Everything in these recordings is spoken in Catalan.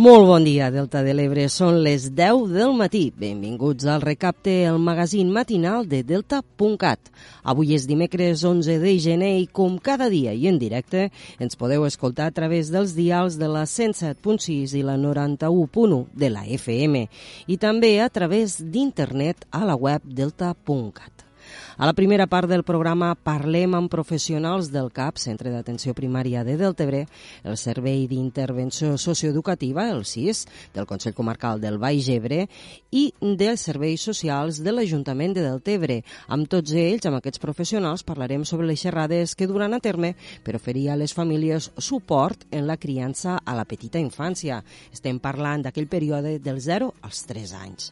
Molt bon dia, Delta de l'Ebre. Són les 10 del matí. Benvinguts al recapte, el magazín matinal de Delta.cat. Avui és dimecres 11 de gener i, com cada dia i en directe, ens podeu escoltar a través dels dials de la 107.6 i la 91.1 de la FM i també a través d'internet a la web delta.cat. A la primera part del programa parlem amb professionals del CAP, Centre d'Atenció Primària de Deltebre, el Servei d'Intervenció Socioeducativa, el CIS, del Consell Comarcal del Baix Ebre i dels serveis socials de l'Ajuntament de Deltebre. Amb tots ells, amb aquests professionals, parlarem sobre les xerrades que duran a terme per oferir a les famílies suport en la criança a la petita infància. Estem parlant d'aquell període del 0 als 3 anys.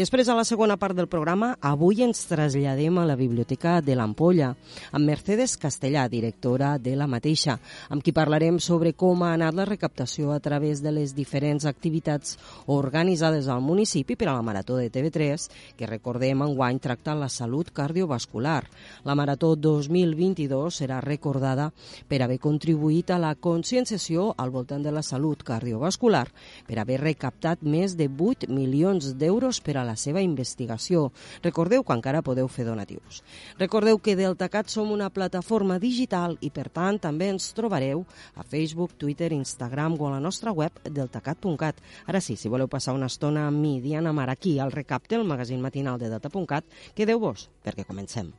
Després, a la segona part del programa, avui ens traslladem a la Biblioteca de l'Ampolla, amb Mercedes Castellà, directora de la mateixa, amb qui parlarem sobre com ha anat la recaptació a través de les diferents activitats organitzades al municipi per a la Marató de TV3, que recordem enguany tracta la salut cardiovascular. La Marató 2022 serà recordada per haver contribuït a la conscienciació al voltant de la salut cardiovascular, per haver recaptat més de 8 milions d'euros per a la seva investigació. Recordeu que encara podeu fer donatius. Recordeu que DeltaCat som una plataforma digital i, per tant, també ens trobareu a Facebook, Twitter, Instagram o a la nostra web deltacat.cat. Ara sí, si voleu passar una estona amb mi, Diana Mar, aquí al Recapte, el magazín matinal de Delta.cat, quedeu-vos, perquè comencem.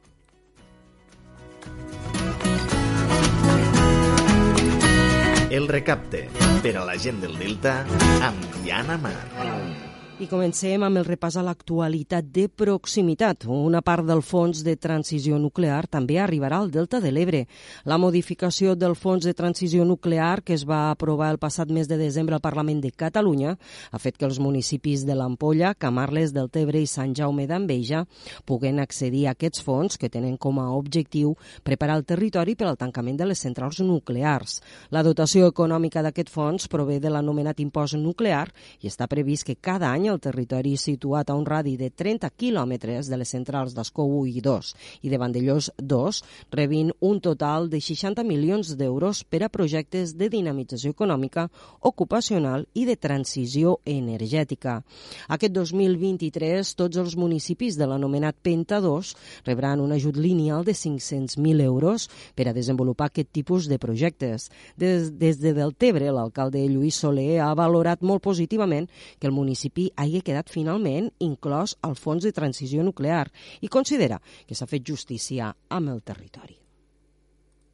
El recapte, per a la gent del Delta, amb Diana Mar. I comencem amb el repàs a l'actualitat de proximitat. Una part del fons de transició nuclear també arribarà al Delta de l'Ebre. La modificació del fons de transició nuclear que es va aprovar el passat mes de desembre al Parlament de Catalunya ha fet que els municipis de l'Ampolla, Camarles, del Tebre i Sant Jaume d'Enveja puguen accedir a aquests fons que tenen com a objectiu preparar el territori per al tancament de les centrals nuclears. La dotació econòmica d'aquest fons prové de l'anomenat impost nuclear i està previst que cada any el territori situat a un radi de 30 quilòmetres de les centrals d'Escó 1 i 2 i de Vandellós 2 rebin un total de 60 milions d'euros per a projectes de dinamització econòmica, ocupacional i de transició energètica. Aquest 2023, tots els municipis de l'anomenat Penta 2 rebran un ajut lineal de 500.000 euros per a desenvolupar aquest tipus de projectes. Des, des de Deltebre, l'alcalde Lluís Soler ha valorat molt positivament que el municipi hagi quedat finalment inclòs al fons de transició nuclear i considera que s'ha fet justícia amb el territori.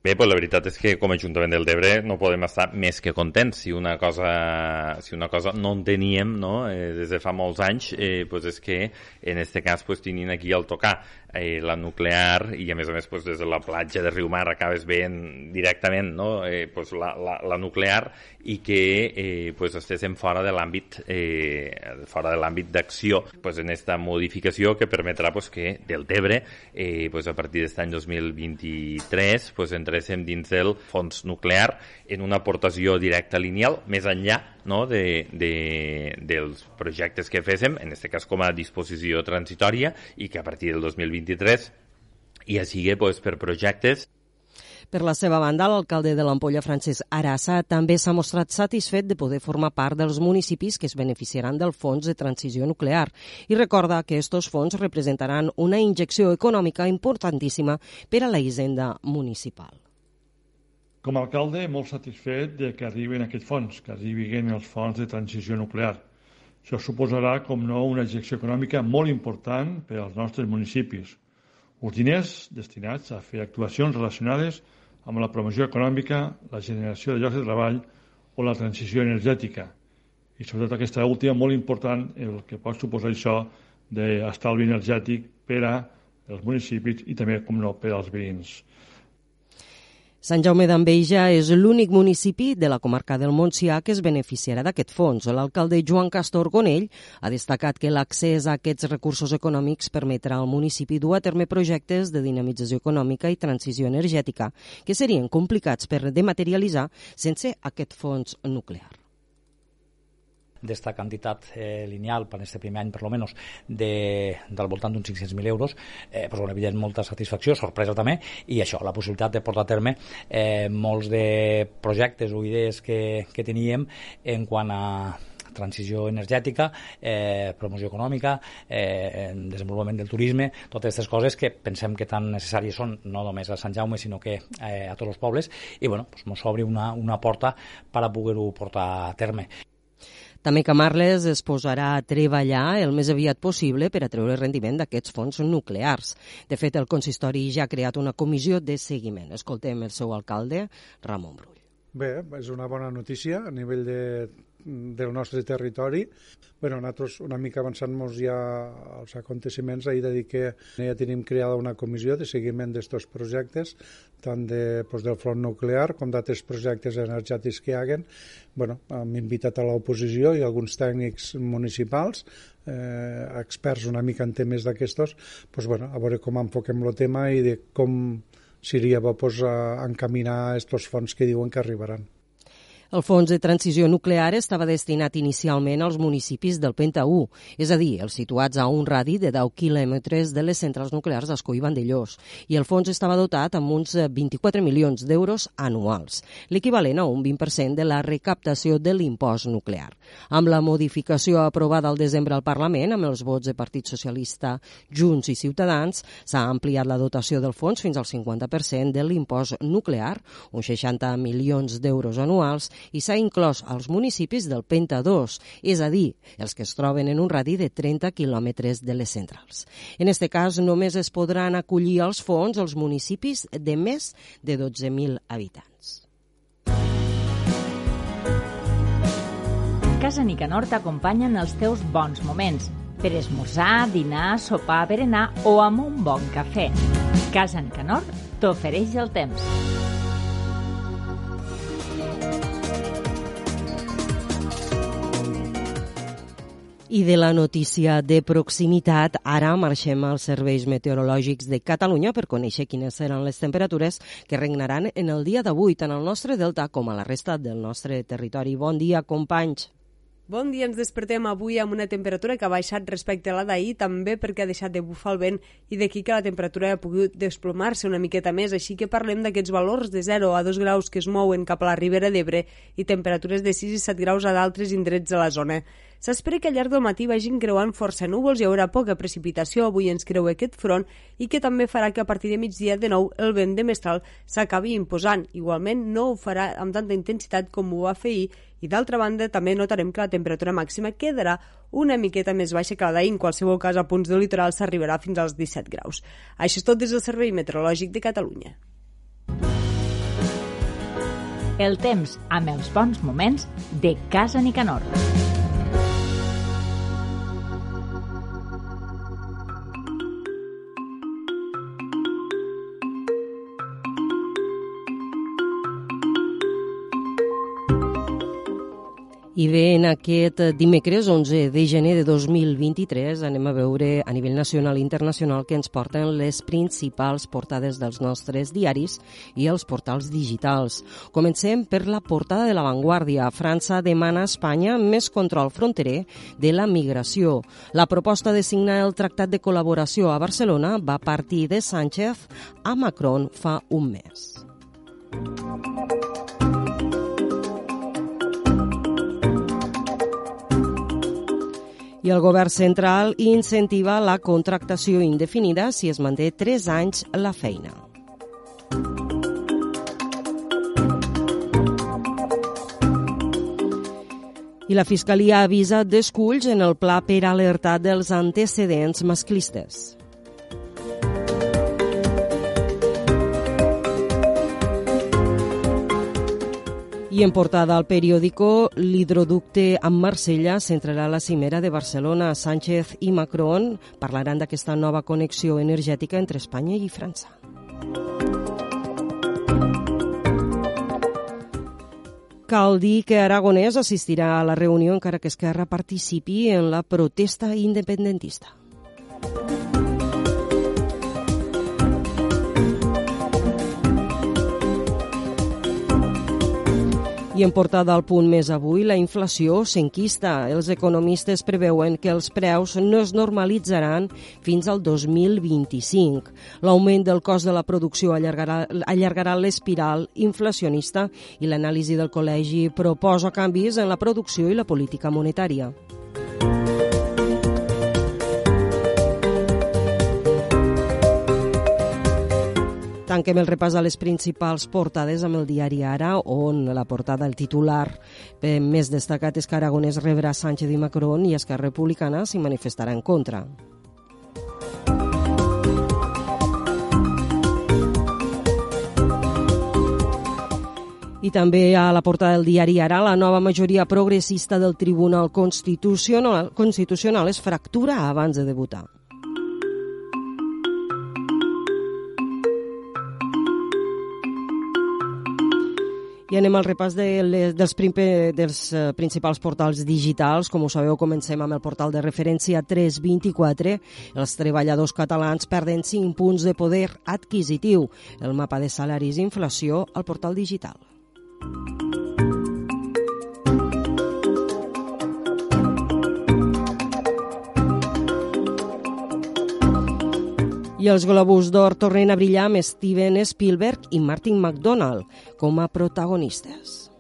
Bé, pues la veritat és que com a Ajuntament del Debre no podem estar més que contents. Si una cosa, si una cosa no en teníem no? eh, des de fa molts anys, eh, pues és que en aquest cas pues, tenint aquí el tocar eh, la nuclear i a més a més pues, des de la platja de Riumar acabes veient directament no? eh, pues, la, la, la nuclear i que eh, pues, estéssim fora de l'àmbit eh, fora de l'àmbit d'acció pues, en aquesta modificació que permetrà pues, que del Tebre eh, pues, a partir d'aquest any 2023 pues, entréssim dins del fons nuclear en una aportació directa lineal més enllà no, de, de, dels projectes que féssim, en aquest cas com a disposició transitòria i que a partir del 2023 ja sigui pues, per projectes per la seva banda, l'alcalde de l'Ampolla, Francesc Arassa, també s'ha mostrat satisfet de poder formar part dels municipis que es beneficiaran del Fons de Transició Nuclear i recorda que aquests fons representaran una injecció econòmica importantíssima per a la hisenda municipal. Com a alcalde, molt satisfet de que arriben aquests fons, que arribin els fons de transició nuclear. Això suposarà, com no, una injecció econòmica molt important per als nostres municipis. Uns diners destinats a fer actuacions relacionades amb la promoció econòmica, la generació de llocs de treball o la transició energètica. I sobretot aquesta última molt important el que pot suposar això d'estalvi energètic per a els municipis i també, com no, per als veïns. Sant Jaume d'Enveja és l'únic municipi de la comarca del Montsià que es beneficiarà d'aquest fons. L'alcalde Joan Castor Gonell ha destacat que l'accés a aquests recursos econòmics permetrà al municipi dur a terme projectes de dinamització econòmica i transició energètica que serien complicats per dematerialitzar sense aquest fons nuclear d'esta quantitat eh, lineal per aquest primer any, per almenys, de, del voltant d'uns 500.000 euros, eh, pues, bueno, evident, molta satisfacció, sorpresa també, i això, la possibilitat de portar a terme eh, molts de projectes o idees que, que teníem en quant a transició energètica, eh, promoció econòmica, eh, desenvolupament del turisme, totes aquestes coses que pensem que tan necessàries són no només a Sant Jaume, sinó que eh, a tots els pobles, i bueno, pues, ens obre una, una porta per a poder-ho portar a terme. També Camarles es posarà a treballar el més aviat possible per a treure rendiment d'aquests fons nuclears. De fet, el consistori ja ha creat una comissió de seguiment. Escoltem el seu alcalde, Ramon Brull. Bé, és una bona notícia a nivell de del nostre territori. Bueno, nosaltres una mica avançant-nos ja als aconteciments, ahir de dir que ja tenim creada una comissió de seguiment d'aquests projectes, tant de, pues, del front nuclear com d'altres projectes energètics que hi haguen. Bueno, hem invitat a l'oposició i alguns tècnics municipals, eh, experts una mica en temes d'aquestos, pues, bueno, a veure com enfoquem el tema i de com seria bo pues, encaminar aquests fons que diuen que arribaran. El fons de transició nuclear estava destinat inicialment als municipis del Penta 1, és a dir, els situats a un radi de 10 quilòmetres de les centrals nuclears d'Escó i Vandellós, i el fons estava dotat amb uns 24 milions d'euros anuals, l'equivalent a un 20% de la recaptació de l'impost nuclear. Amb la modificació aprovada al desembre al Parlament, amb els vots de Partit Socialista, Junts i Ciutadans, s'ha ampliat la dotació del fons fins al 50% de l'impost nuclear, uns 60 milions d'euros anuals, i s'ha inclòs als municipis del Penta 2, és a dir, els que es troben en un radi de 30 quilòmetres de les centrals. En aquest cas, només es podran acollir als fons els municipis de més de 12.000 habitants. Casa Nicanor t'acompanya en els teus bons moments per esmorzar, dinar, sopar, berenar o amb un bon cafè. Casa Nicanor t'ofereix el temps. I de la notícia de proximitat, ara marxem als serveis meteorològics de Catalunya per conèixer quines seran les temperatures que regnaran en el dia d'avui, tant al nostre delta com a la resta del nostre territori. Bon dia, companys. Bon dia, ens despertem avui amb una temperatura que ha baixat respecte a la d'ahir, també perquè ha deixat de bufar el vent i d'aquí que la temperatura ha pogut desplomar-se una miqueta més, així que parlem d'aquests valors de 0 a 2 graus que es mouen cap a la Ribera d'Ebre i temperatures de 6 i 7 graus a d'altres indrets de la zona. S'espera que al llarg del matí vagin creuant força núvols, hi haurà poca precipitació, avui ens creu aquest front i que també farà que a partir de migdia de nou el vent de mestral s'acabi imposant. Igualment no ho farà amb tanta intensitat com ho va fer ahir i d'altra banda també notarem que la temperatura màxima quedarà una miqueta més baixa que la d'ahir, en qualsevol cas a punts del litoral s'arribarà fins als 17 graus. Això és tot des del Servei Meteorològic de Catalunya. El temps amb els bons moments de Casa Nicanor. I bé, en aquest dimecres 11 de gener de 2023 anem a veure a nivell nacional i internacional que ens porten les principals portades dels nostres diaris i els portals digitals. Comencem per la portada de La Vanguardia. França demana a Espanya més control fronterer de la migració. La proposta de signar el Tractat de Col·laboració a Barcelona va partir de Sánchez a Macron fa un mes. I el govern central incentiva la contractació indefinida si es manté 3 anys la feina. I la Fiscalia avisa d'esculls en el pla per alertar dels antecedents masclistes. I en portada al periòdico, l'hidroducte amb Marsella centrarà la cimera de Barcelona. Sánchez i Macron parlaran d'aquesta nova connexió energètica entre Espanya i França. Cal dir que Aragonès assistirà a la reunió encara que Esquerra participi en la protesta independentista. En portada al punt més avui, la inflació s'enquista. Els economistes preveuen que els preus no es normalitzaran fins al 2025. L'augment del cost de la producció allargarà, allargarà l'espiral inflacionista i l'anàlisi del col·legi proposa canvis en la producció i la política monetària. Tanquem el repàs a les principals portades amb el diari Ara, on la portada, el titular eh, més destacat és que Aragonès rebrà Sánchez i Macron i Esquerra Republicana s'hi manifestarà en contra. I també a la portada del diari Ara, la nova majoria progressista del Tribunal Constitucional, Constitucional es fractura abans de debutar. I anem al repàs de les, dels, primer, dels uh, principals portals digitals. Com ho sabeu, comencem amb el portal de referència 324. Els treballadors catalans perden 5 punts de poder adquisitiu. El mapa de salaris i inflació al portal digital. I els Globus d'Or tornen a brillar amb Steven Spielberg i Martin McDonald com a protagonistes.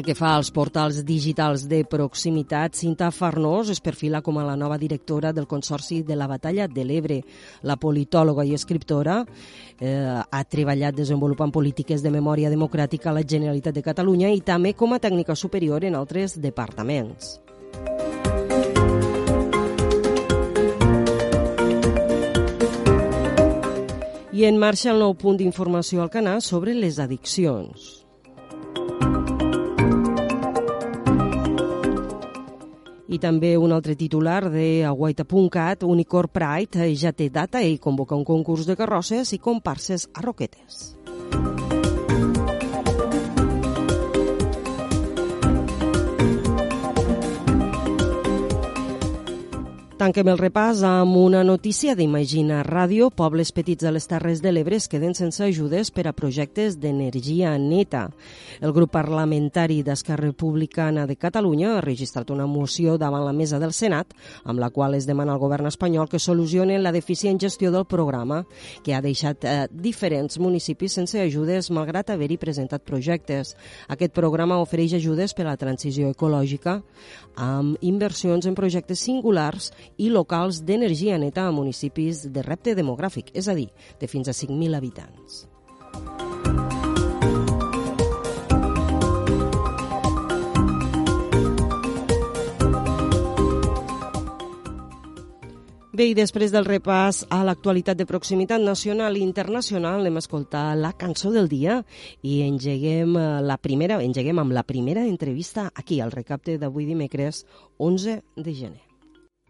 Pel que fa als portals digitals de proximitat, Cinta Farnós es perfila com a la nova directora del Consorci de la Batalla de l'Ebre. La politòloga i escriptora eh, ha treballat desenvolupant polítiques de memòria democràtica a la Generalitat de Catalunya i també com a tècnica superior en altres departaments. I en marxa el nou punt d'informació al canal sobre les addiccions. I també un altre titular de Aguaita.cat, Unicorn Pride ja té data i convoca un concurs de carrosses i comparses a Roquetes. Tanquem el repàs amb una notícia d'Imagina Ràdio. Pobles petits de les Terres de l'Ebre es queden sense ajudes per a projectes d'energia neta. El grup parlamentari d'Esquerra Republicana de Catalunya ha registrat una moció davant la mesa del Senat amb la qual es demana al govern espanyol que solucioni la deficient gestió del programa que ha deixat eh, diferents municipis sense ajudes malgrat haver-hi presentat projectes. Aquest programa ofereix ajudes per a la transició ecològica amb inversions en projectes singulars i locals d'energia neta a municipis de repte demogràfic, és a dir, de fins a 5.000 habitants. Bé, i després del repàs a l'actualitat de proximitat nacional i internacional, anem a escoltar la cançó del dia i engeguem eh, la primera, engeguem amb la primera entrevista aquí al recapte d'avui dimecres 11 de gener.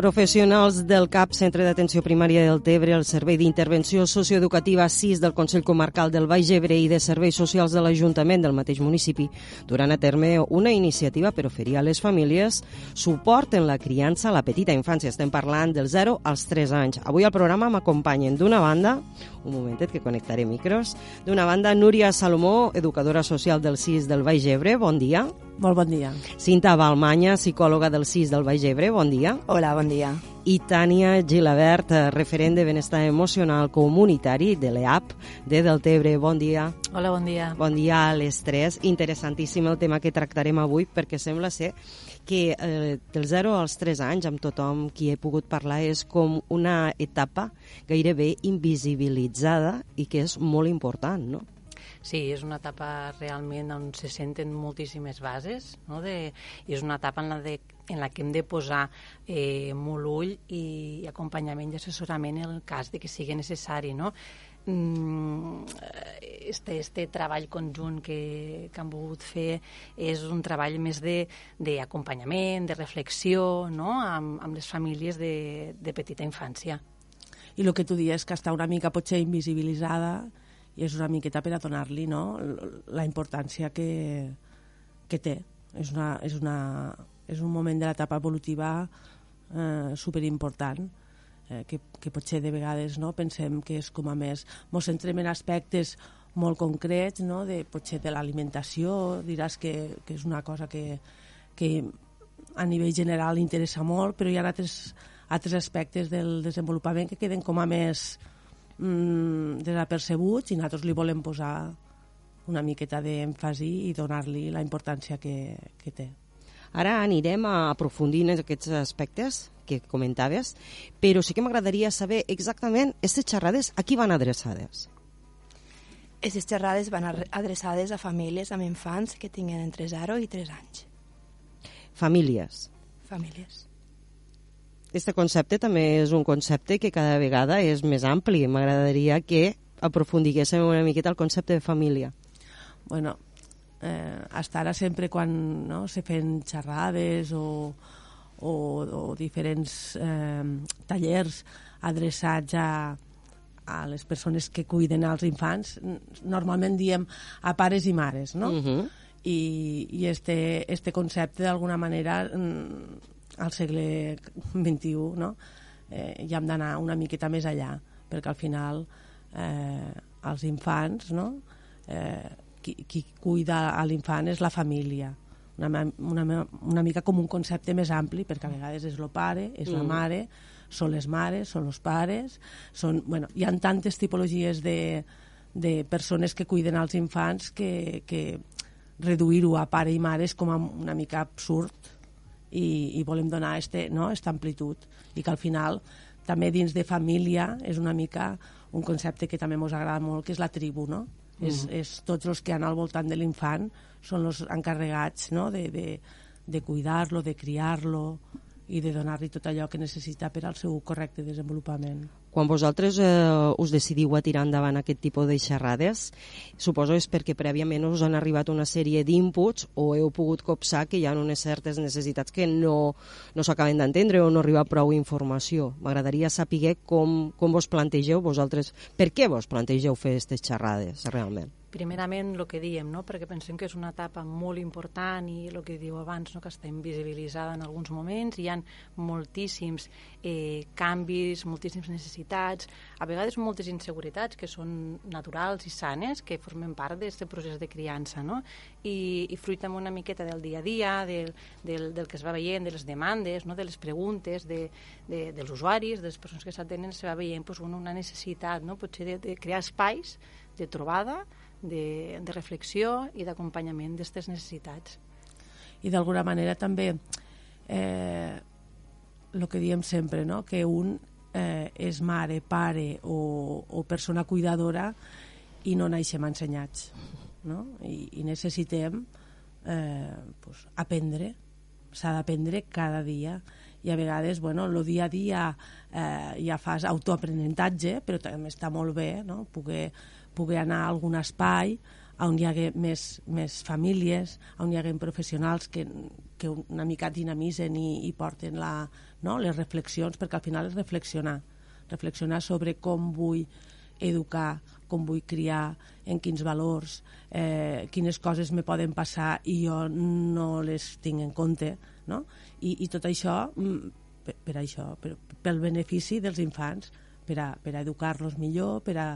Professionals del CAP, Centre d'Atenció Primària del Tebre, el Servei d'Intervenció Socioeducativa 6 del Consell Comarcal del Baix Ebre i de Serveis Socials de l'Ajuntament del mateix municipi duran a terme una iniciativa per oferir a les famílies suport en la criança a la petita infància. Estem parlant del 0 als 3 anys. Avui al programa m'acompanyen d'una banda, un momentet que connectaré micros, d'una banda Núria Salomó, educadora social del 6 del Baix Ebre, bon dia. Molt bon dia. Cinta Balmanya, psicòloga del 6 del Baix Ebre, bon dia. Hola, bon dia. I Tània Gilabert, eh, referent de benestar emocional comunitari de l'EAP de Deltebre. Bon dia. Hola, bon dia. Bon dia a les tres. Interessantíssim el tema que tractarem avui perquè sembla ser que eh, del 0 als 3 anys amb tothom qui he pogut parlar és com una etapa gairebé invisibilitzada i que és molt important, no? Sí, és una etapa realment on se senten moltíssimes bases, no? de, és una etapa en la, de, en la que hem de posar eh, molt ull i, i acompanyament i assessorament en el cas de que sigui necessari. No? Mm, este, este treball conjunt que, que han volgut fer és un treball més d'acompanyament, de, de reflexió no? amb, amb les famílies de, de petita infància. I el que tu dius que està una mica potser invisibilitzada i és una miqueta per a donar-li no? la importància que, que té. És, una, és, una, és un moment de l'etapa evolutiva eh, superimportant eh, que, que potser de vegades no, pensem que és com a més... Ens centrem en aspectes molt concrets, no? de, potser de l'alimentació, diràs que, que és una cosa que, que a nivell general interessa molt, però hi ha altres, altres aspectes del desenvolupament que queden com a més mm, desapercebuts i nosaltres li volem posar una miqueta d'èmfasi i donar-li la importància que, que té. Ara anirem a aprofundir en aquests aspectes que comentaves, però sí que m'agradaria saber exactament aquestes xerrades a qui van adreçades. Aquestes xerrades van adreçades a famílies amb infants que tinguin entre 0 i 3 anys. Famílies. Famílies. Este concepte també és un concepte que cada vegada és més ampli. M'agradaria que aprofundiguéssim una miqueta el concepte de família. Bueno, eh, hasta ara sempre quan no, se fan xerrades o, o, o diferents eh, tallers adreçats a, a les persones que cuiden als infants, normalment diem a pares i mares, no? Uh -huh. I, i este, este concepte d'alguna manera al segle XXI no? eh, ja hem d'anar una miqueta més allà perquè al final eh, els infants no? eh, qui, qui cuida a l'infant és la família una, una, una mica com un concepte més ampli perquè a vegades és el pare, és mm. la mare són les mares, són els pares són, bueno, hi ha tantes tipologies de, de persones que cuiden als infants que, que reduir-ho a pare i mare és com una mica absurd i, i volem donar este, no, esta amplitud i que al final també dins de família és una mica un concepte que també ens agrada molt, que és la tribu, no? Mm. És, és tots els que han al voltant de l'infant són els encarregats no? de, de, de cuidar-lo, de criar-lo i de donar-li tot allò que necessita per al seu correcte desenvolupament. Quan vosaltres eh, us decidiu a tirar endavant aquest tipus de xerrades, suposo és perquè prèviament us han arribat una sèrie d'inputs o heu pogut copsar que hi ha unes certes necessitats que no, no s'acaben d'entendre o no arriba prou informació. M'agradaria saber com, com vos plantegeu vosaltres, per què vos plantegeu fer aquestes xerrades realment? Primerament, el que diem, no? perquè pensem que és una etapa molt important i el que diu abans, no? que està invisibilitzada en alguns moments, hi ha moltíssims eh, canvis, moltíssimes necessitats, a vegades moltes inseguretats que són naturals i sanes, que formen part d'aquest procés de criança, no? I, i fruit amb una miqueta del dia a dia, del, del, del que es va veient, de les demandes, no? de les preguntes de, de, dels usuaris, de les persones que s'atenen, se va veient pues, una necessitat, no? potser de, de crear espais de trobada, de, de reflexió i d'acompanyament d'aquestes necessitats. I d'alguna manera també eh, que diem sempre, no? que un eh, és mare, pare o, o persona cuidadora i no naixem ensenyats. No? I, i necessitem eh, pues, aprendre, s'ha d'aprendre cada dia i a vegades, bueno, el dia a dia eh, ja fas autoaprenentatge, però també està molt bé no? poder poder anar a algun espai on hi hagué més, més famílies, on hi hagué professionals que, que una mica dinamitzen i, i porten la, no? les reflexions, perquè al final és reflexionar, reflexionar sobre com vull educar, com vull criar, en quins valors, eh, quines coses me poden passar i jo no les tinc en compte, no? I, i tot això mm, per, per això, per, pel benefici dels infants, per a, per a educar-los millor, per a,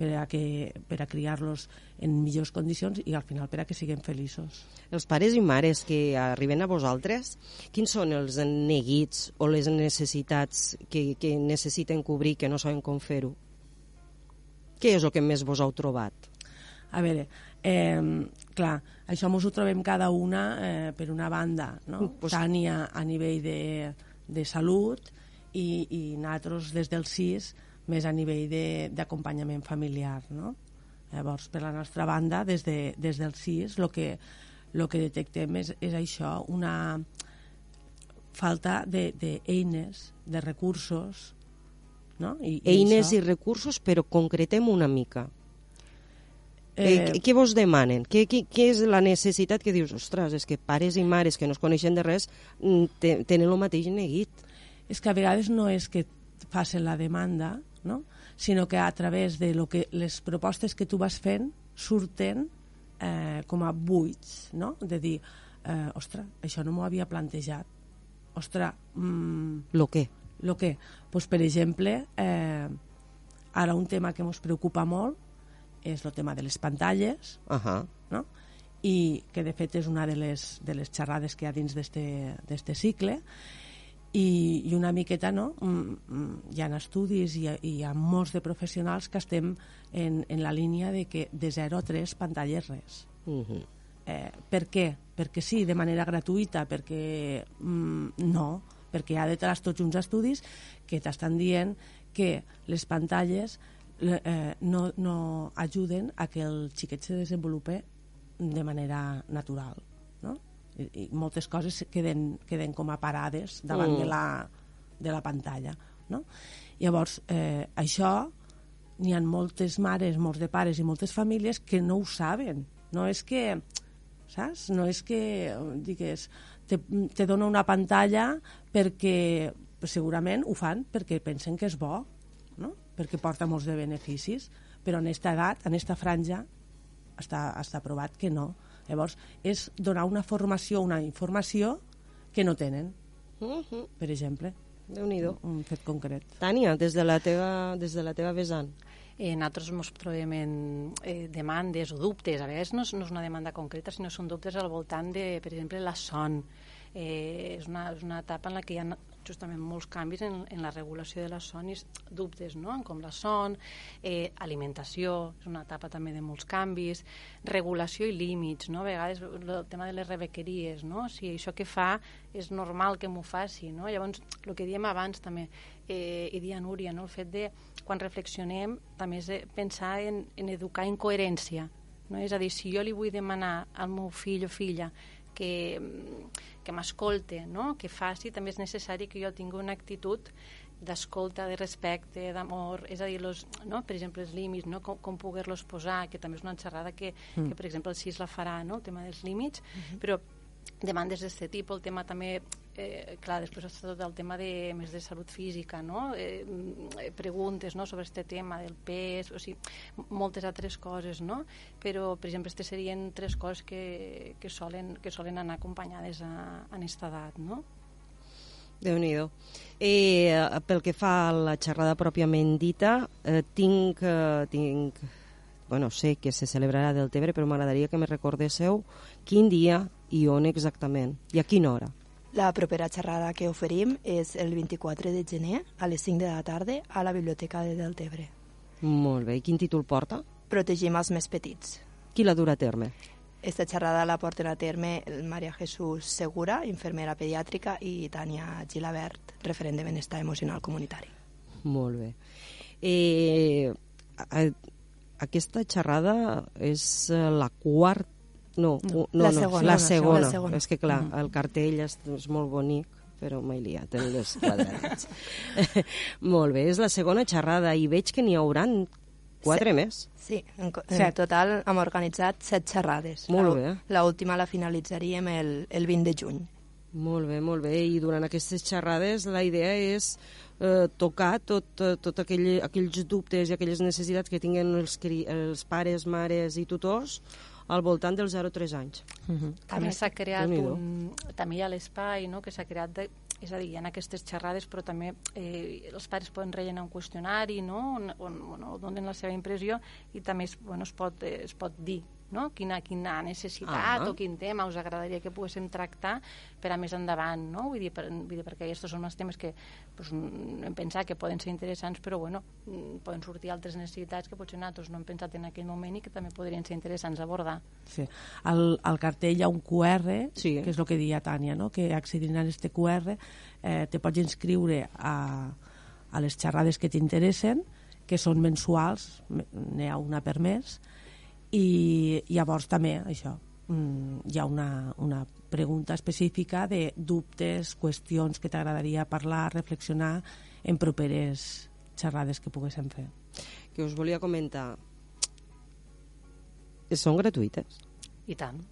per a, que, per a criar-los en millors condicions i al final per a que siguem feliços. Els pares i mares que arriben a vosaltres, quins són els neguits o les necessitats que, que necessiten cobrir que no saben com fer-ho? Què és el que més vos heu trobat? A veure, eh, clar, això ens ho trobem cada una eh, per una banda, no? Pues... tant a, a nivell de, de salut i, i nosaltres des del CIS més a nivell d'acompanyament familiar, no? Llavors, per la nostra banda, des, de, des del CIS, el que, lo que detectem és, és això, una falta d'eines, de, de recursos, no? I, eines i, això... i recursos, però concretem una mica. Eh, eh, què vos demanen? Què, què, què és la necessitat que dius, ostres, és que pares i mares que no es coneixen de res mm, tenen el mateix neguit? És que a vegades no és que facin la demanda, no? sinó que a través de lo que les propostes que tu vas fent surten eh, com a buits, no? de dir, eh, ostres, això no m'ho havia plantejat. Ostres... Mm, lo què? Lo què? Pues, per exemple, eh, ara un tema que ens preocupa molt és el tema de les pantalles, uh -huh. no? i que de fet és una de les, de les xerrades que hi ha dins d'este cicle, i, i una miqueta no? Mm, mm, hi ha estudis i hi ha molts de professionals que estem en, en la línia de que de 0 a 3 pantalles res uh -huh. eh, per què? perquè sí, de manera gratuïta perquè mm, no perquè hi ha detrás tots uns estudis que t'estan dient que les pantalles eh, no, no ajuden a que el xiquet se desenvolupe de manera natural i, i moltes coses queden, queden com a parades davant mm. de, la, de la pantalla no? llavors eh, això n'hi ha moltes mares, molts de pares i moltes famílies que no ho saben no és que saps? no és que digues te, te dona una pantalla perquè segurament ho fan perquè pensen que és bo no? perquè porta molts de beneficis però en aquesta edat, en aquesta franja està, està provat que no Llavors, és donar una formació, una informació que no tenen, uh -huh. per exemple. déu nhi un, un fet concret. Tània, des de la teva, des de la teva vessant. Eh, nosaltres ens trobem en eh, demandes o dubtes, a vegades no és, no és una demanda concreta, sinó són dubtes al voltant de, per exemple, la son. Eh, és, una, és una etapa en la que hi ha justament molts canvis en, en la regulació de la son i dubtes, no? com la son, eh, alimentació, és una etapa també de molts canvis, regulació i límits, no? a vegades el tema de les rebequeries, no? si això que fa és normal que m'ho faci. No? Llavors, el que diem abans també, eh, i dia Núria, no? el fet de, quan reflexionem, també és pensar en, en educar en coherència. No? És a dir, si jo li vull demanar al meu fill o filla que, que m'escolte, no? que faci, també és necessari que jo tingui una actitud d'escolta, de respecte, d'amor, és a dir, los, no? per exemple, els límits, no? com, com poder-los posar, que també és una xerrada que, mm. que, per exemple, el CIS la farà, no? el tema dels límits, mm -hmm. però demandes d'aquest tipus, el tema també, eh, clar, després està tot el tema de, més de salut física, no? Eh, mm, preguntes no? sobre aquest tema del pes, o sigui, moltes altres coses, no? Però, per exemple, aquestes serien tres coses que, que, solen, que solen anar acompanyades a, a aquesta edat, no? déu nhi eh, Pel que fa a la xerrada pròpiament dita, eh, tinc, eh, tinc... Bueno, sé que se celebrarà del Tebre, però m'agradaria que me recordéssiu quin dia i on exactament, i a quina hora. La propera xerrada que oferim és el 24 de gener a les 5 de la tarda a la Biblioteca de Deltebre. Molt bé, i quin títol porta? Protegim els més petits. Qui la dura a terme? Esta xerrada la porten a terme el Maria Jesús Segura, infermera pediàtrica, i Tània Gilabert, referent de benestar emocional comunitari. Molt bé. Eh, aquesta xerrada és eh, la quarta... No, No, no, la segona. la La segona. segona. És que, clar, Mhm. el cartell és, és molt bonic, però m'he liat en les quadradets. molt bé, és la segona xerrada i veig que n'hi hauran quatre Se- més. Sí, en, en total hem organitzat set xerrades. Molt bé. La última la finalitzaríem el, el 20 de juny. Molt bé, molt bé. I durant aquestes xerrades la idea és eh, tocar tot, eh, tot aquell, aquells dubtes i aquelles necessitats que tinguen els, els pares, mares i tutors al voltant dels 0-3 anys. També s'ha creat un... També hi ha l'espai, no?, que s'ha creat de, és a dir, hi ha aquestes xerrades, però també eh, els pares poden rellenar un qüestionari, no?, on, on bueno, donen la seva impressió i també es, bueno, es, pot, eh, es pot dir no? quina, quina necessitat Ah. o quin tema us agradaria que poguéssim tractar per a més endavant, no? Vull dir, per, vull dir perquè aquests són els temes que pues, hem pensat que poden ser interessants, però bueno, poden sortir altres necessitats que potser nosaltres no hem pensat en aquell moment i que també podrien ser interessants abordar. Sí. Al, al cartell hi ha un QR, Sí. que és el que deia Tània, no? que accedint a este QR eh, te pots inscriure a, a les xerrades que t'interessen, que són mensuals, me- n'hi ha una per mes, i llavors també això, mm, hi ha una, una pregunta específica de dubtes, qüestions que t'agradaria parlar, reflexionar en properes xerrades que poguéssim fer. Que us volia comentar. Són gratuïtes. I tant.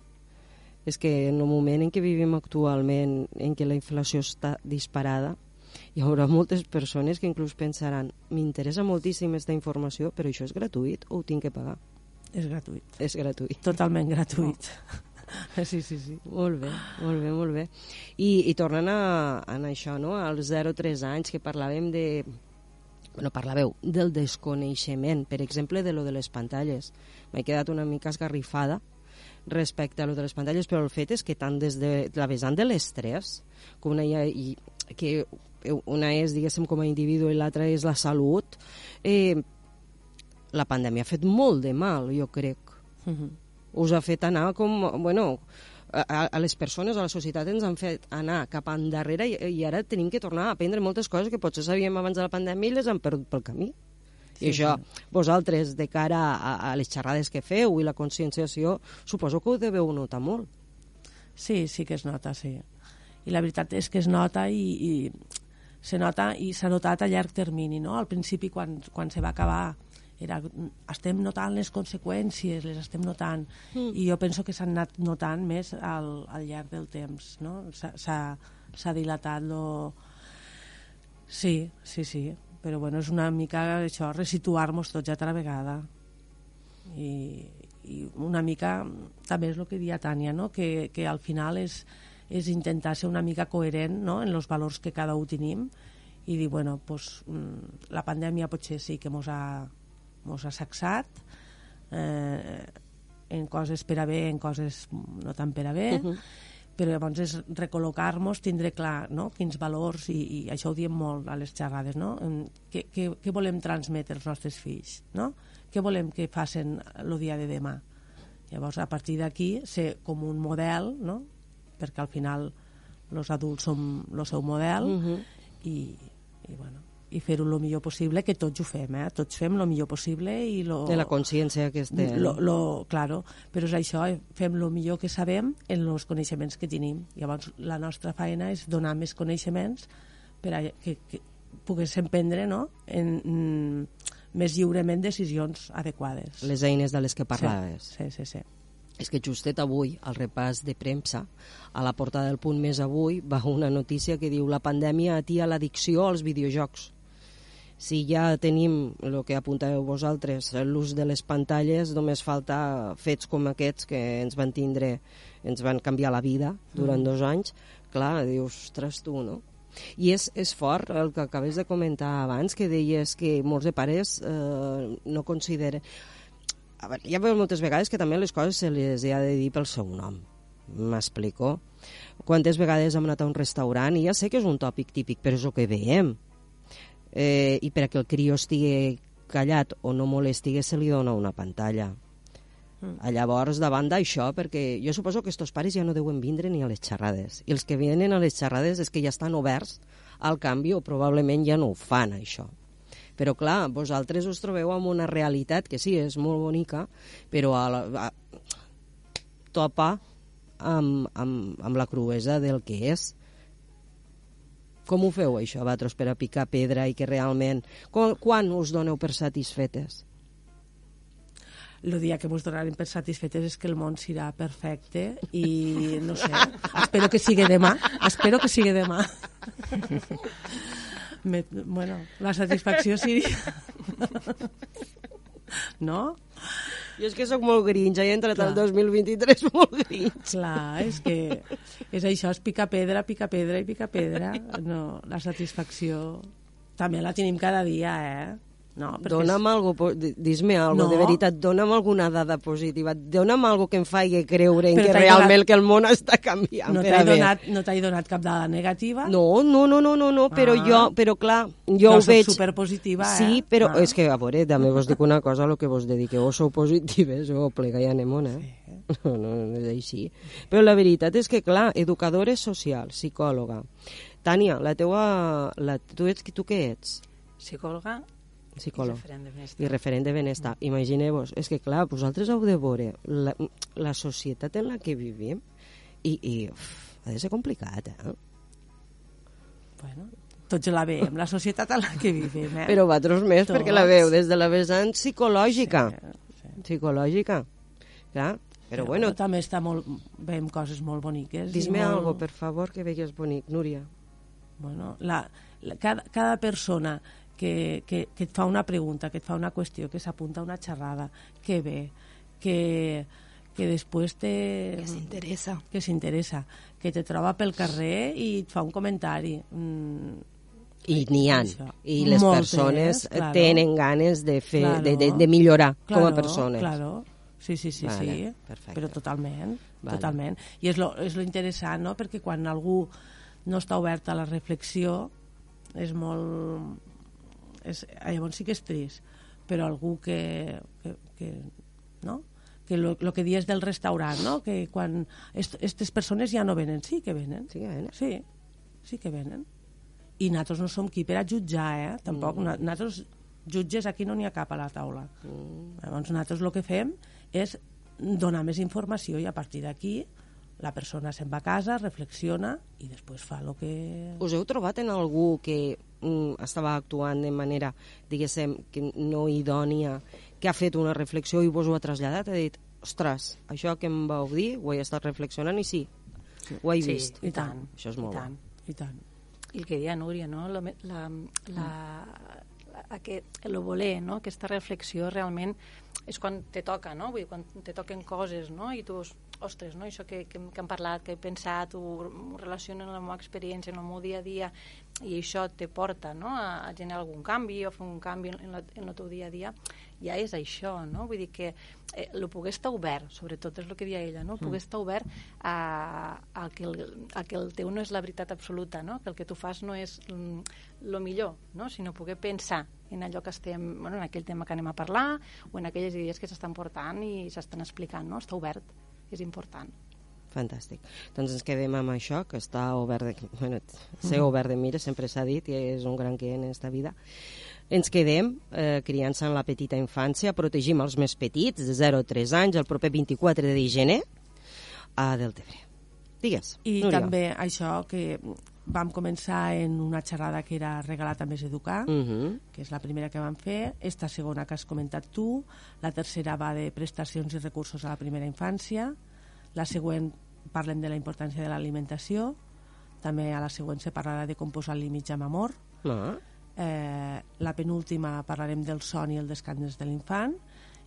És que en el moment en què vivim actualment, en què la inflació està disparada, hi haurà moltes persones que inclús pensaran m'interessa moltíssim aquesta informació, però això és gratuït o ho tinc que pagar? És gratuït. És gratuït. Totalment gratuït. Sí, sí, sí. Molt bé, molt bé, molt bé. I, i tornant a, a això, no? als 0-3 anys que parlàvem de... Bueno, parlàveu del desconeixement, per exemple, de lo de les pantalles. M'he quedat una mica esgarrifada respecte a lo de les pantalles, però el fet és que tant des de la vessant de l'estrès, que una, i, que una és, diguéssim, com a individu i l'altra és la salut, eh, la pandèmia ha fet molt de mal, jo crec. Uh -huh. Us ha fet anar com... Bueno, a, a les persones, a la societat, ens han fet anar cap endarrere i, i ara tenim que tornar a aprendre moltes coses que potser sabíem abans de la pandèmia i les han perdut pel camí. Sí, I això, sí. vosaltres, de cara a, a les xerrades que feu i la conscienciació, suposo que ho deveu notar molt. Sí, sí que es nota, sí. I la veritat és que es nota i, i se nota i s'ha notat a llarg termini, no? Al principi, quan, quan se va acabar, era, estem notant les conseqüències, les estem notant, Mm. i jo penso que s'han anat notant més al, al llarg del temps, no? S'ha- dilatat lo... Sí, sí, sí, però bueno, és una mica això, resituar-nos tots altra vegada. I, i una mica, també és el que dia Tània, no? que, que al final és, és intentar ser una mica coherent no? en els valors que cada un tenim i dir, bueno, pues, mm, la pandèmia potser sí que mos ha, mos ha sacsat, eh, en coses per a bé, en coses no tan per a bé, Mhm. però llavors és recol·locar-nos, tindre clar no? quins valors, i, i això ho diem molt a les xerrades, no? Què, què, què volem transmetre als nostres fills, no? Què volem que facin el dia de demà? Llavors, a partir d'aquí, ser com un model, no? Perquè al final els adults som el seu model Mhm. i, i, bueno, i fer-ho el millor possible, que tots ho fem, eh? Tots fem el millor possible i lo... De la consciència que es té. Lo, lo, claro, però és això, eh, fem el millor que sabem en els coneixements que tenim. Llavors, la nostra feina és donar més coneixements per a que, que poguéssim prendre no? en, mm, més lliurement decisions adequades. Les eines de les que parlaves. Sí, sí, sí. sí. és que justet avui, al repàs de premsa, a la portada del punt més avui, va una notícia que diu la pandèmia atia l'addicció als videojocs. Si ja tenim el que apuntàveu vosaltres, l'ús de les pantalles, només falta fets com aquests que ens van tindre, ens van canviar la vida durant Mm. dos anys. Clar, dius, ostres, tu, no? I és, és fort el que acabes de comentar abans, que deies que molts de pares eh, no consideren... A veure, hi ha moltes vegades que també les coses se les ha de dir pel seu nom. M'explico? Quantes vegades hem anat a un restaurant i ja sé que és un tòpic típic, però és el que veiem. Eh, I perquè el crió estigui callat o no molesti, se li dona una pantalla. Mm. A llavors, davant d'això, perquè jo suposo que estos pares ja no deuen vindre ni a les xerrades. I els que venen a les xerrades és que ja estan oberts al canvi o probablement ja no ho fan, això. Però clar, vosaltres us trobeu amb una realitat que sí, és molt bonica, però a la, a, topa amb, amb, amb la cruesa del que és. Com ho feu, això, vosaltres, per a picar pedra i que realment... Quan, quan us doneu per satisfetes? el dia que ens donarem per satisfetes és que el món serà perfecte i no sé, espero que sigui demà espero que sigui demà Me, bueno, la satisfacció seria no? Jo és que sóc molt grinja, he entrat Clar. al 2023 molt grinja. Clar, és que és això, és picar pedra, picar pedra i picar pedra. No, la satisfacció també la tenim cada dia, eh? No, perquè Dóna'm algo, dis-me algo, No. de veritat, dóna'm alguna dada positiva, dóna'm algo que em faci creure en Però que realment donat- que el món està canviant. no t'he donat, no donat cap dada negativa. No, no, no, no, no, no però Ah. jo, però clar, jo Jo ho veig... superpositiva, eh? Sí, però Ah. és que, a veure, també vos dic una cosa, el que vos dediqueu, o sou positives o plega i anem on, eh? No, no, no és així. Però la veritat és que, clar, educadora social, psicòloga. Tània, la teua... La, tu, ets, tu què ets? Psicòloga Psicòleg. i referent de benestar. Benestar. Imagineu-vos, és que clar, vosaltres heu de veure la, la societat en la que vivim i, i uf, ha de ser complicat, eh? Bueno, tots la veiem, la societat en la que vivim, eh? Però vosaltres més, Tots. perquè la veu des de la vessant psicològica. Psicològica. Clar, però bueno, també està molt, veiem coses molt boniques. dis-me molt... algo, per favor, que veigues bonic, Núria. Bueno, la, la, cada, cada persona que, que, que et fa una pregunta, que et fa una qüestió, que s'apunta a una xerrada, que ve, que, que després te... Que s'interessa. Que s'interessa, que te troba pel carrer i et fa un comentari. Mm, I n'hi ha. Això. I les Moltes, persones claro. tenen ganes de, fer, Claro. de, de, de millorar com a Claro, persones. Claro. Sí, sí, sí, Vale, sí. perfecte. Però totalment, Vale. totalment. I és lo, és lo interessant, no?, perquè quan algú no està obert a la reflexió és molt... És, llavors sí que és trist, però algú que... que, que no? que lo, lo que dies del restaurant, no? que quan aquestes persones ja no venen, sí que venen. Sí que venen. Sí, sí que venen. I nosaltres no som qui per a jutjar, eh? Tampoc. Mm. Nosaltres jutges aquí no n'hi ha cap a la taula. Mm. Llavors nosaltres el que fem és donar més informació i a partir d'aquí la persona se'n va a casa, reflexiona i després fa el que... Us heu trobat en algú que estava actuant de manera, diguéssim, que no idònia, que ha fet una reflexió i vos ho ha traslladat? Ha dit, ostres, això que em vau dir, ho he estat reflexionant i sí, ho he Sí, vist. i tant, Això és molt i tant. bo. I tant. I el que deia Núria, no? La, la, la, la, aquest, el voler, no? aquesta reflexió realment és quan te toca, no? Vull dir, quan te toquen coses, no? I tu, ostres, no? això que, que, que hem parlat, que he pensat, ho, ho relaciono amb la meva experiència, amb el meu dia a dia, i això te porta no? a, a generar algun canvi o fer un canvi en, la, en el teu dia a dia, ja és això, no? Vull dir que eh, el poder estar obert, sobretot és el que deia ella, no? El Mm. estar obert a, a, que el, a que el teu no és la veritat absoluta, no? Que el que tu fas no és el millor, no? Sinó poder pensar en allò que estem, bueno, en aquell tema que anem a parlar o en aquelles idees que s'estan portant i s'estan explicant, no? Estar obert és important. Fantàstic. Doncs ens quedem amb això, que està obert de... Bueno, ser obert de mira, sempre s'ha dit, i és un gran que en esta vida. Ens quedem eh, criança en la petita infància, protegim els més petits, de 0 a 3 anys, el proper 24 de gener, a Deltebre. Digues, I Núria. també això que vam començar en una xerrada que era Regalat més educar, Mhm. que és la primera que vam fer, esta segona que has comentat tu, la tercera va de prestacions i recursos a la primera infància, la següent parlem de la importància de l'alimentació, també a la següent se parlarà de com posar límits amb amor, Ah. eh, la penúltima parlarem del son i el descans de l'infant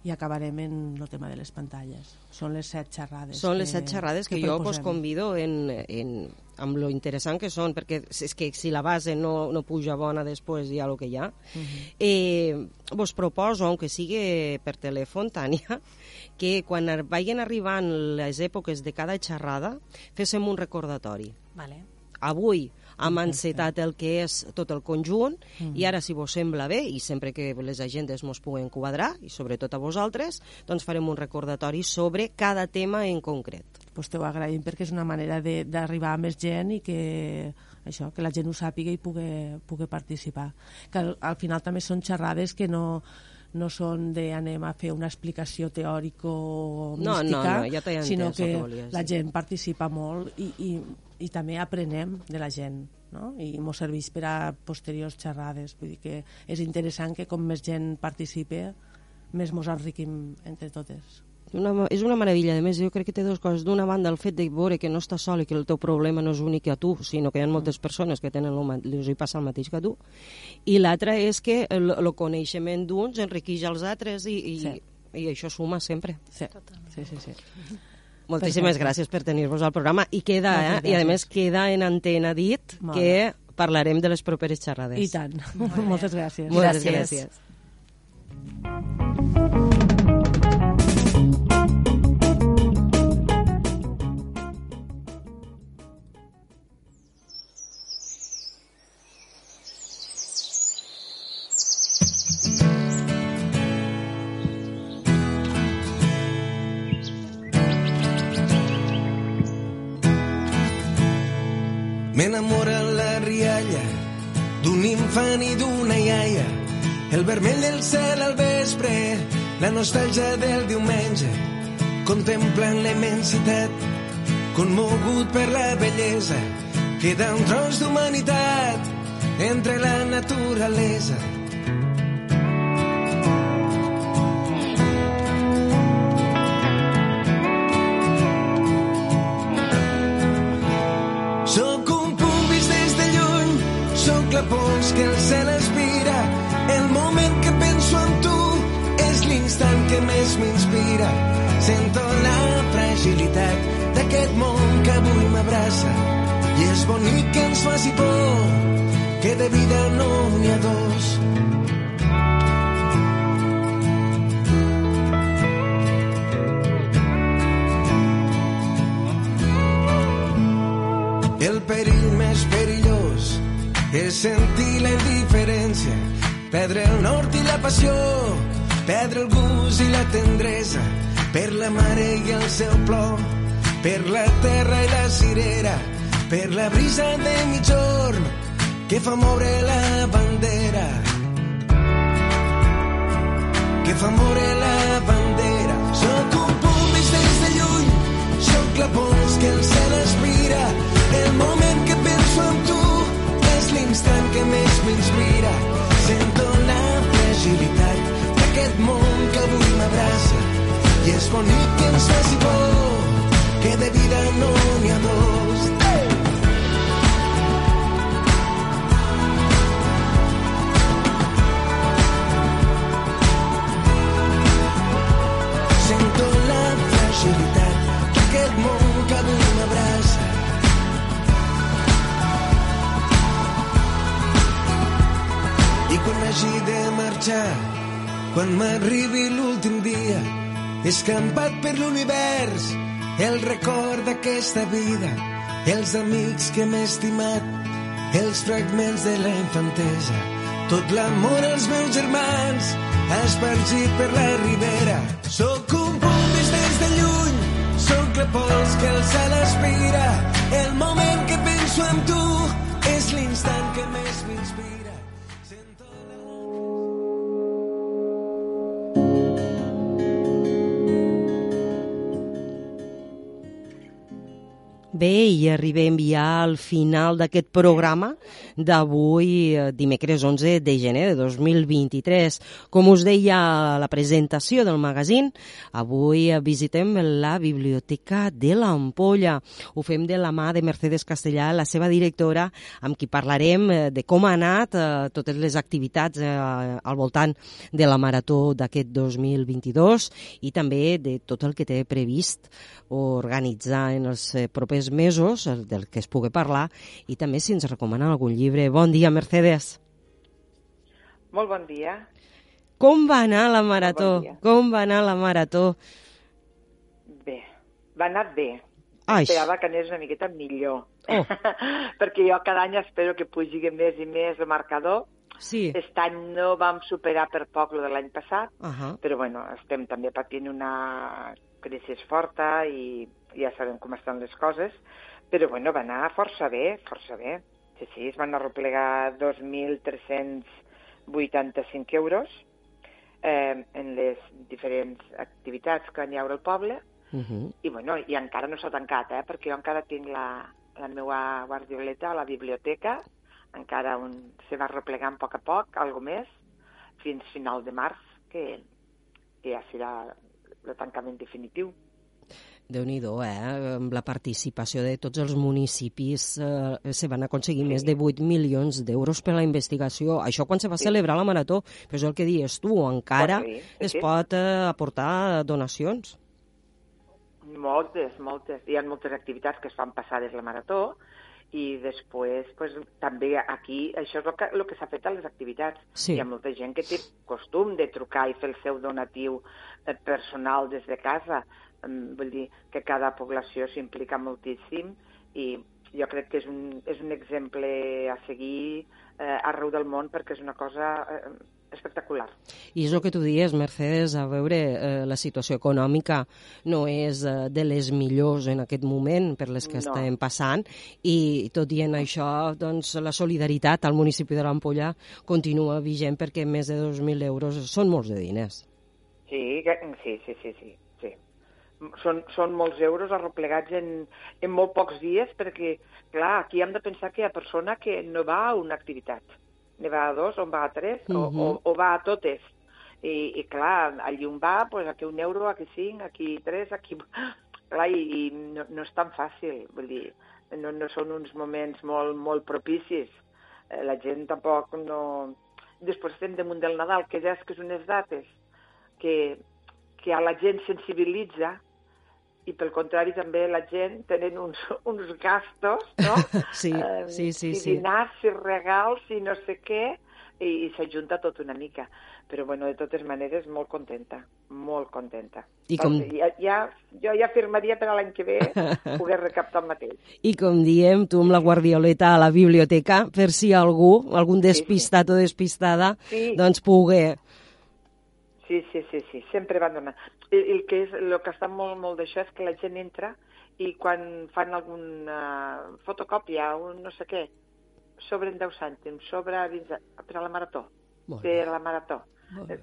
i acabarem en el tema de les pantalles. Són les set xerrades. Són les set xerrades que, jo vos proposem. convido en, en, amb lo interessant que són, perquè és que si la base no, no puja bona després hi ha el que hi ha. Mhm. eh, vos proposo, aunque sigui per telèfon, Tània, que quan vagin arribant les èpoques de cada xerrada, féssim un recordatori. Vale. Avui encetat el que és tot el conjunt Mhm. i ara, si vos sembla bé, i sempre que les agendes mos puguen quadrar, i sobretot a vosaltres, doncs farem un recordatori sobre cada tema en concret. pues te ho agraïm perquè és una manera de- d'arribar a més gent i que això que la gent ho sàpiga i pugui, pugui participar. Que al, al final també són xerrades que no, no són de anem a fer una explicació teòrico No, no, mística, no, ja entès sinó que que volies la gent participa molt i, i, i també aprenem de la gent no? i ens serveix per a posteriors xerrades. Vull dir que és interessant que com més gent participe més mos enriquim entre totes Una, és una meravella. A més, jo crec que té dues coses. D'una banda, el fet de veure que no estàs sol i que el teu problema no és únic a tu, sinó que hi ha moltes persones que tenen el, els hi passa el mateix que tu. I l'altra és que el, el coneixement d'uns enriqueix els altres i, i, Sí. i això suma sempre. Sí, sí, sí. sí. Moltíssimes Perfecte. gràcies per tenir-vos al programa. I queda, eh? I a més queda en antena dit Molt que parlarem de les properes xerrades. I tant. Moltes gràcies. Moltes Gràcies. gràcies. M'enamora la rialla d'un infant i d'una iaia, el vermell del cel al vespre, la nostàlgia del diumenge, contemplant la immensitat, conmogut per la bellesa, queda un tros d'humanitat entre la naturalesa. La pols que el cel aspira. El moment que penso en tu és l'instant que més m'inspira. Sento la fragilitat d'aquest món que avui m'abraça. I és bonic que ens faci por, que de vida no n'hi ha dos. El perill és sentir la indiferència, perdre el nord i la passió, perdre el gust i la tendresa, per la mare i el seu plor, per la terra i la cirera, per la brisa de mitjorn que fa moure la bandera, que fa moure la bandera. Sóc un punt vist des de lluny, sóc la pols que el cel aspira, el moment l'instant que més m'inspira. Sento la fragilitat d'aquest món que avui m'abraça i és bonic que ens faci por, que de vida no n'hi ha dos. Hagi de marxar, quan m'arribi l'últim dia, escampat per l'univers, el record d'aquesta vida, els amics que m'he estimat, els fragments de la infantesa, tot l'amor als meus germans, espargit per la ribera. Sóc un punt vist des de lluny, sóc la pols que el cel aspira, el moment que penso en tu és l'instant que més m'inspira. Bé, i arribem ja al final d'aquest programa d'avui, eh, dimecres 11 de gener de 2023. Com us deia a la presentació del magazín, avui eh, visitem la Biblioteca de l'Ampolla. Ho fem de la mà de Mercedes Castellà, la seva directora, amb qui parlarem eh, de com ha anat totes les activitats al voltant de la marató d'aquest 2022 i també de tot el que té previst organitzar en els eh, mesos, el del que es pugui parlar, i també si ens recomana algun llibre. Bon dia, Mercedes. Molt bon dia. Com va anar la marató? bon dia. Com va anar la marató? Bé, va anar bé. Ai. Esperava que anés una miqueta millor. Oh. Perquè jo cada any espero que pugi més i més el marcador. Sí. Aquest any no vam superar per poc lo de l'any passat, Uh -huh. però bueno, estem també patint una crisi forta i ja sabem com estan les coses, però bueno, va anar força bé, força bé. Sí, sí, es van arreplegar 2.385 euros eh, en les diferents activitats que hi haurà al poble, Uh -huh. i bueno, i encara no s'ha tancat, eh, perquè jo encara tinc la, la meva guardioleta a la biblioteca, encara un, se va replegant a poc a poc, algo més, fins final de març, que, que ja serà el tancament definitiu. Déu nhi eh? Amb la participació de tots els municipis eh, se van aconseguir més de 8 milions d'euros per a la investigació. Això quan se va celebrar la marató, però és el que dius tu, encara sí, sí, es sí. pot eh, aportar donacions. Moltes, moltes. Hi ha moltes activitats que es fan passades la marató i després pues, també aquí, això és el que, el que s'ha fet a les activitats. Sí. Hi ha molta gent que té costum de trucar i fer el seu donatiu eh, personal des de casa. Vull dir que cada població s'implica moltíssim i jo crec que és un, és un exemple a seguir eh, arreu del món perquè és una cosa eh, espectacular. I és el que tu dies, Mercedes, a veure, eh, la situació econòmica no és eh, de les millors en aquest moment per les que No. estem passant i tot i en això, doncs, la solidaritat al municipi de l'Ampolla continua vigent perquè més de 2.000 euros són molts de diners. Sí, sí, sí, sí, sí. Són, són molts euros arreplegats en, en molt pocs dies perquè, clar, aquí hem de pensar que hi ha persona que no va a una activitat, ne va a dos o va a tres o, Mhm. o, o va a totes. I, i clar, allí on va, pues, aquí un euro, aquí cinc, aquí tres, aquí... Clar, i, i no, no és tan fàcil, vull dir, no, no són uns moments molt, molt propicis. Eh, la gent tampoc no... Després estem damunt del Nadal, que ja és que és unes dates que, que a la gent sensibilitza i pel contrari també la gent tenen uns, uns gastos, no? Sí, Eh, sí, sí, si sí. dinars, si regals, si no sé què, i, i s'ajunta tot una mica. Però, bueno, de totes maneres, molt contenta, molt contenta. I com- Ja, ja, jo ja firmaria per a l'any que ve poder recaptar el mateix. I com diem, tu amb la guardioleta a la biblioteca, per si algú, algun despistat o despistada, Sí. doncs pugui... Sí, sí, sí, sí, sempre van donar. El, el que és, el que està molt, molt d'això és que la gent entra i quan fan alguna fotocòpia o no sé què, sobren 10 cèntims, sobre 20 cèntims, per a la marató. Per a la marató.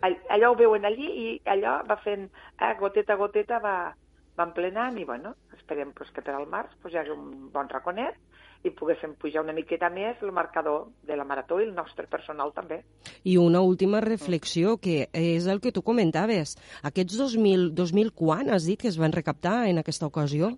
All- Allò ho veuen allí i allò va fent, eh, goteta a goteta va, va emplenant i, bueno, esperem pues, que per al març pues, hi hagi un bon raconet i poguéssim pujar una miqueta més el marcador de la marató i el nostre personal també. I una última reflexió, que és el que tu comentaves. Aquests 2.000, 2.000 quan has dit que es van recaptar en aquesta ocasió?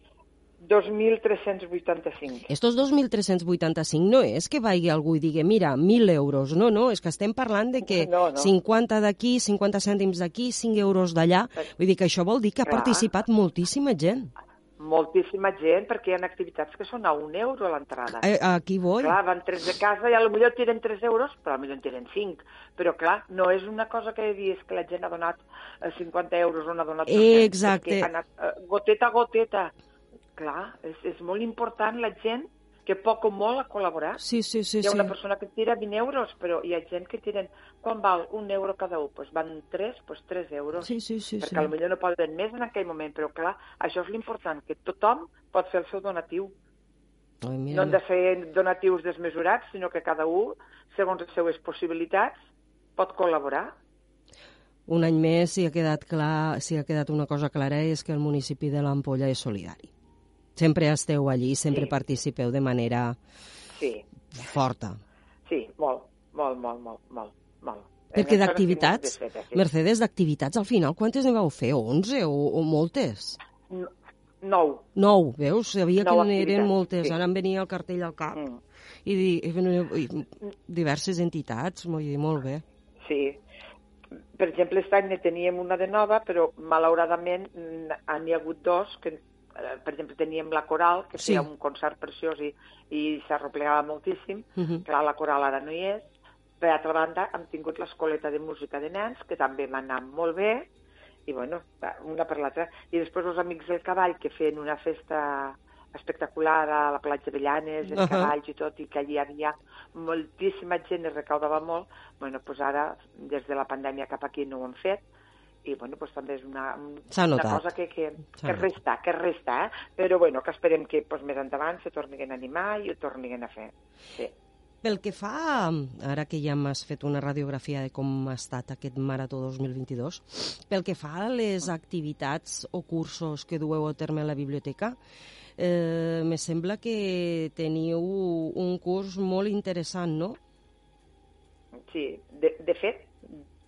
2.385. Estos 2.385 no és que vagi algú i digui, mira, 1.000 euros. No, no, és que estem parlant de que No, no. 50 d'aquí, 50 cèntims d'aquí, 5 euros d'allà. Vull dir que això vol dir que ha Clar. participat moltíssima gent. Moltíssima gent, perquè hi ha activitats que són a un euro a l'entrada. Eh, Aquí vull. Clar, van tres de casa i a lo millor tiren 3 euros, però millor en tiren 5. Però clar, no és una cosa que dius que la gent ha donat eh, 50 euros o no ha donat 200, Exacte. Ha anat, eh, goteta a goteta. Clar, és, és molt important la gent que poc o molt ha col·laborat. Sí, sí, sí. hi ha sí. una persona que tira 20 euros, però hi ha gent que tiren... Quan val un euro cada un? Pues van 3, pues 3 euros. Sí, sí, sí. perquè sí. potser no poden més en aquell moment, però clar, això és l'important, que tothom pot fer el seu donatiu. Ai, No mira, han de fer donatius desmesurats, sinó que cada un, segons les seues possibilitats, pot col·laborar. un any més si ha quedat clar, si ha quedat una cosa clara és que el municipi de l'Ampolla és solidari. Sempre esteu allí, sempre Sí. participeu de manera Sí, forta. sí, molt, molt, molt, molt, molt, molt. Perquè d'activitats. Mercedes, d'activitats, al final, quantes en vau fer? 11 o, o moltes? Nou. Nou, veus? Sabia Nou que n'eren moltes. sí. Ara em venia el cartell al cap. Mm. I, di, i, i, diverses entitats, molt bé. Sí. Per exemple, aquest any ne teníem una de nova, però malauradament n'hi ha hagut dos que, per exemple, teníem la coral, que Sí. feia un concert preciós i, i s'arroplegava moltíssim. Mhm. Clar, la coral ara no hi és. Per altra banda, hem tingut l'escoleta de música de nens, que també m'ha anat molt bé, i bueno, una per l'altra. I després els amics del cavall, que feien una festa espectacular a la platja de Llanes, en Ahà. cavalls i tot, i que allí hi havia moltíssima gent, es recaudava molt, bueno, pues ara, des de la pandèmia cap aquí no ho han fet, i bueno, pues també és una, un- S'ha una cosa que, que, que resta, que resta, eh? però bueno, que esperem que pues, més endavant se tornin a animar i ho tornin a fer. Sí. Pel que fa, ara que ja m'has fet una radiografia de com ha estat aquest Marató 2022, pel que fa a les activitats o cursos que dueu a terme a la biblioteca, eh, me sembla que teniu un curs molt interessant, no? Sí, de, de fet,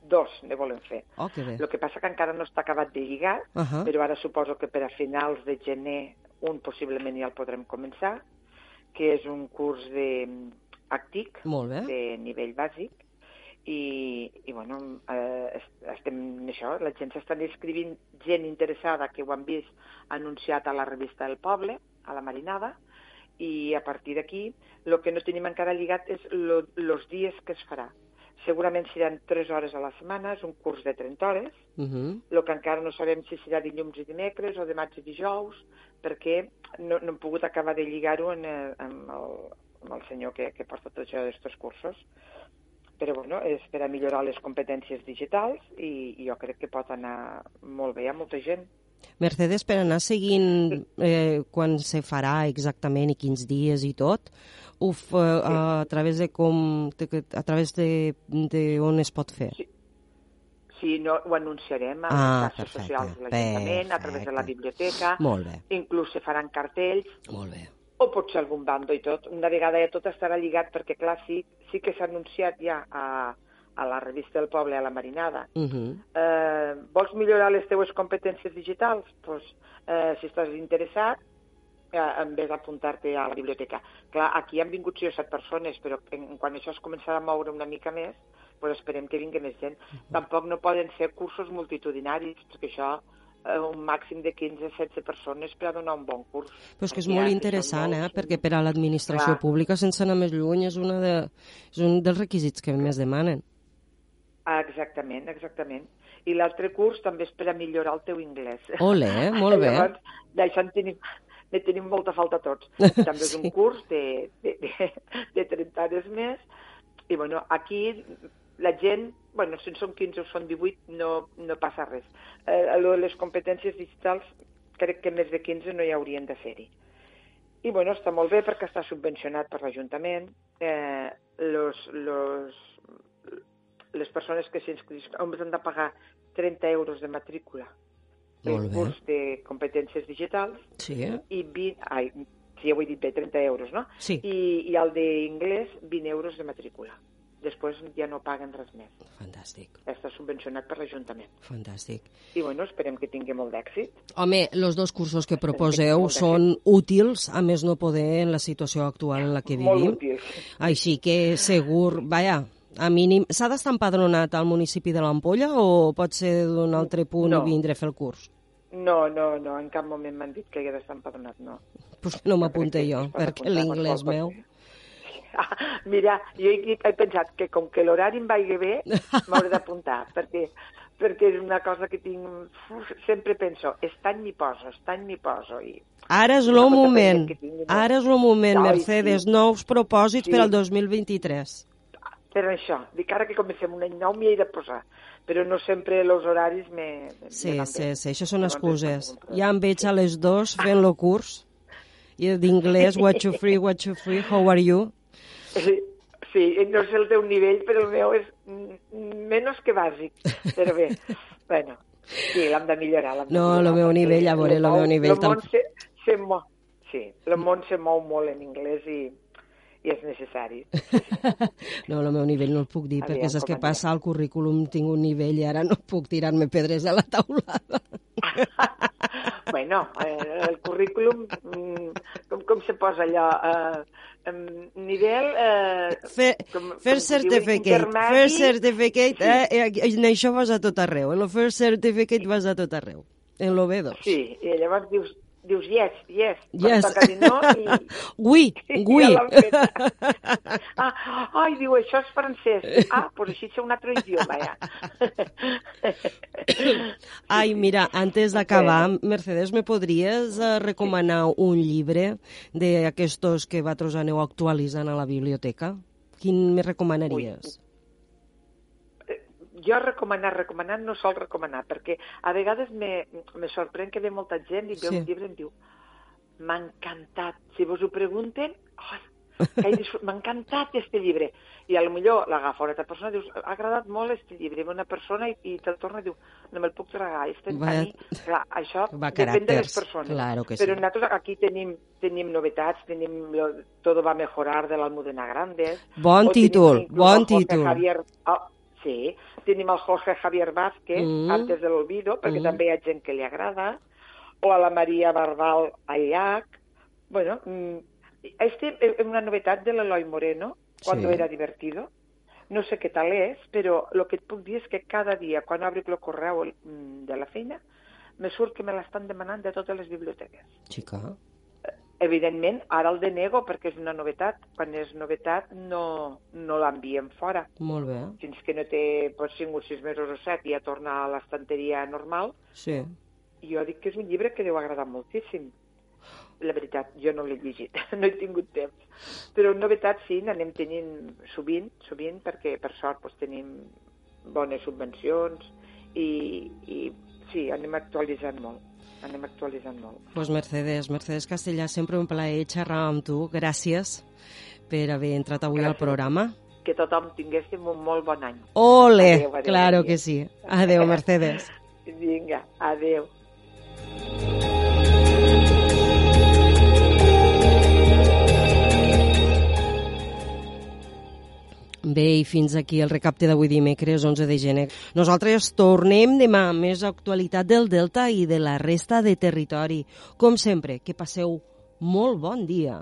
dos ne volem fer. Oh, que bé. El que passa que encara no està acabat de lligar, Ahà. però ara suposo que per a finals de gener un possiblement ja el podrem començar, que és un curs de mm, bé. de nivell bàsic, i, i bueno, eh, es- estem en això, la gent s'està inscrivint, gent interessada que ho han vist anunciat a la revista del Poble, a la Marinada, i a partir d'aquí el que no tenim encara lligat és els dies que es farà. Segurament seran 3 hores a la setmana, és un curs de 30 hores, Uh -huh. el que encara no sabem si serà dilluns i dimecres o dimarts i dijous, perquè no, no hem pogut acabar de lligar-ho en, eh, amb, el, amb el senyor que, que porta tot això d'estos cursos. Però bueno, és per a millorar les competències digitals i, i jo crec que pot anar molt bé a molta gent. Mercedes, per anar seguint eh, quan se farà exactament i quins dies i tot, ho f, eh, a través de com, de, a través de, de on es pot fer? Si no, ho anunciarem a les Ah, xarxes perfecte, socials de l'Ajuntament, a través de la biblioteca, Molt bé. inclús se faran cartells, Molt bé. o potser algun bando i tot. Una vegada ja tot estarà lligat, perquè clar, sí, sí que s'ha anunciat ja a, a la revista del Poble, a la Marinada. Uh -huh. Eh, vols millorar les teues competències digitals? Pues, eh, si estàs interessat, eh, en vez d'apuntar-te a la biblioteca. Clar, aquí han vingut 6 o 7 persones, però en, quan això es començarà a moure una mica més, pues esperem que vingui més gent. Tampoc no poden ser cursos multitudinaris, perquè això eh, un màxim de 15-16 persones per a donar un bon curs. Però és que és Perquè molt interessant, eh? perquè per a l'administració pública, sense anar més lluny, és, una de, és un dels requisits que més demanen. Ah, exactament, exactament. I l'altre curs també és per a millorar el teu anglès. Ole, molt bé. Llavors, d'això en tenim, ne tenim molta falta tots. També és un Sí. curs de, de, de, de 30 hores més. I, bueno, aquí la gent, bueno, si en són 15 o són 18, no, no passa res. Eh, a lo de les competències digitals, crec que més de 15 no hi haurien de ser-hi. I, bueno, està molt bé perquè està subvencionat per l'Ajuntament. Eh, los, los, les persones que s'inscriuen només han de pagar 30 euros de matrícula pel Molt curs de competències digitals Sí. i 20, ai, si ja ho he dit bé, 30 euros, no? Sí. I, i el d'inglès, 20 euros de matrícula. Després ja no paguen res més. Fantàstic. Està subvencionat per l'Ajuntament. Fantàstic. I, bueno, esperem que tingui molt d'èxit. Home, els dos cursos que proposeu són útils, a més no poder, en la situació actual en la que Molt vivim. útils. Així que segur, vaja, a mínim... S'ha d'estar empadronat al municipi de l'Ampolla o pot ser d'un altre punt No. i vindre a fer el curs? No, no, no, en cap moment m'han dit que hi ha d'estar empadronat, no. Pues no m'apunte jo, perquè l'inglès meu... Ah, mira, jo he, he pensat que com que l'horari em vagi bé, m'hauré d'apuntar, perquè, perquè és una cosa que tinc... Uf, sempre penso, aquest any m'hi poso, aquest any m'hi poso, i Ara és el moment, no? ara és el moment, Ai, Mercedes, sí. nous propòsits Sí. per al 2023. Per això, dic ara que comencem un any nou m'hi he de posar, però no sempre els horaris me, me Sí, van sí, sí, això són excuses. Ja em veig a les dos fent el curs i d'inglès, what you free, what you free, how are you? Sí, sí, no sé el teu nivell, però el meu és menys que bàsic, però bé, bueno, sí, l'hem de millorar. l'hem de No, el meu nivell, a veure, el mou- meu nivell El món se, se, mo, sí. El món se mou molt en anglès i, i és necessari. No, el meu nivell no el puc dir, Aviam perquè saps què passa? Al currículum tinc un nivell i ara no puc tirar-me pedres a la taulada. Bueno, eh, el currículum, mm, com, com se posa allò? Eh, nivell... Eh, Fe, com, first com certificate, intermedi. first certificate, eh, eh, en això vas a tot arreu, en el first certificate vas a tot arreu, en lo B2. Sí, i llavors dius, dius yes, yes. Yes. Toca dir no i... Oui, oui. Ja ah, ai, diu, això és francès. Ah, doncs així és un altre idioma, ja. Ai, mira, antes d'acabar, Mercedes, me podries eh, recomanar un llibre d'aquestos que vosaltres aneu actualitzant a la biblioteca? Quin me recomanaries? Jo recomanar, recomanar no sol recomanar, perquè a vegades me, me sorprèn que ve molta gent i veu Sí. un llibre i em diu m'ha encantat. Si vos ho pregunten, oh, m'ha encantat este llibre. I a lo millor l'agafa una altra persona i dius, ha agradat molt este llibre. I una persona i, i te'l torna i diu, no me'l puc tragar. Este, Va- a mi, clar, això Va, depèn de les persones. claro que Però sí. nosaltres aquí tenim, tenim novetats, tenim lo, Todo va mejorar de l'Almudena Grandes. Bon títol, bon títol. Javier, ah, sí, tenim el Jorge Javier Vázquez, Mm. Antes de l'Olvido, perquè Mm. també hi ha gent que li agrada, o a la Maria Barbal al llac. Bueno, mm, este es una novetat de l'Eloi Moreno, cuando Sí. era divertido. No sé què tal és, però el que et puc dir és que cada dia, quan obro el correu mm, de la feina, me surt que me l'estan demanant de totes les biblioteques. Xica. Evidentment, ara el denego perquè és una novetat. Quan és novetat no, no l'enviem fora. Molt bé. Fins que no té pues, 5 o 6 mesos o 7 i ja torna a l'estanteria normal. Sí. Jo dic que és un llibre que deu agradar moltíssim. La veritat, jo no l'he llegit, no he tingut temps. Però novetats sí, n'anem tenint sovint, sovint, perquè per sort pues, tenim bones subvencions i, i sí, anem actualitzant molt. Anem actualitzant molt. Pues Mercedes, Mercedes Castellà, sempre un plaer xerrar amb tu. Gràcies per haver entrat avui al Gràcies. programa. Que tothom tinguéssim un molt bon any. Ole, Adéu, adéu, claro adéu. que sí. Adeu, Mercedes. Vinga, adeu. Bé, i fins aquí el recapte d'avui dimecres 11 de gener. Nosaltres tornem demà amb més actualitat del Delta i de la resta de territori. Com sempre, que passeu molt bon dia.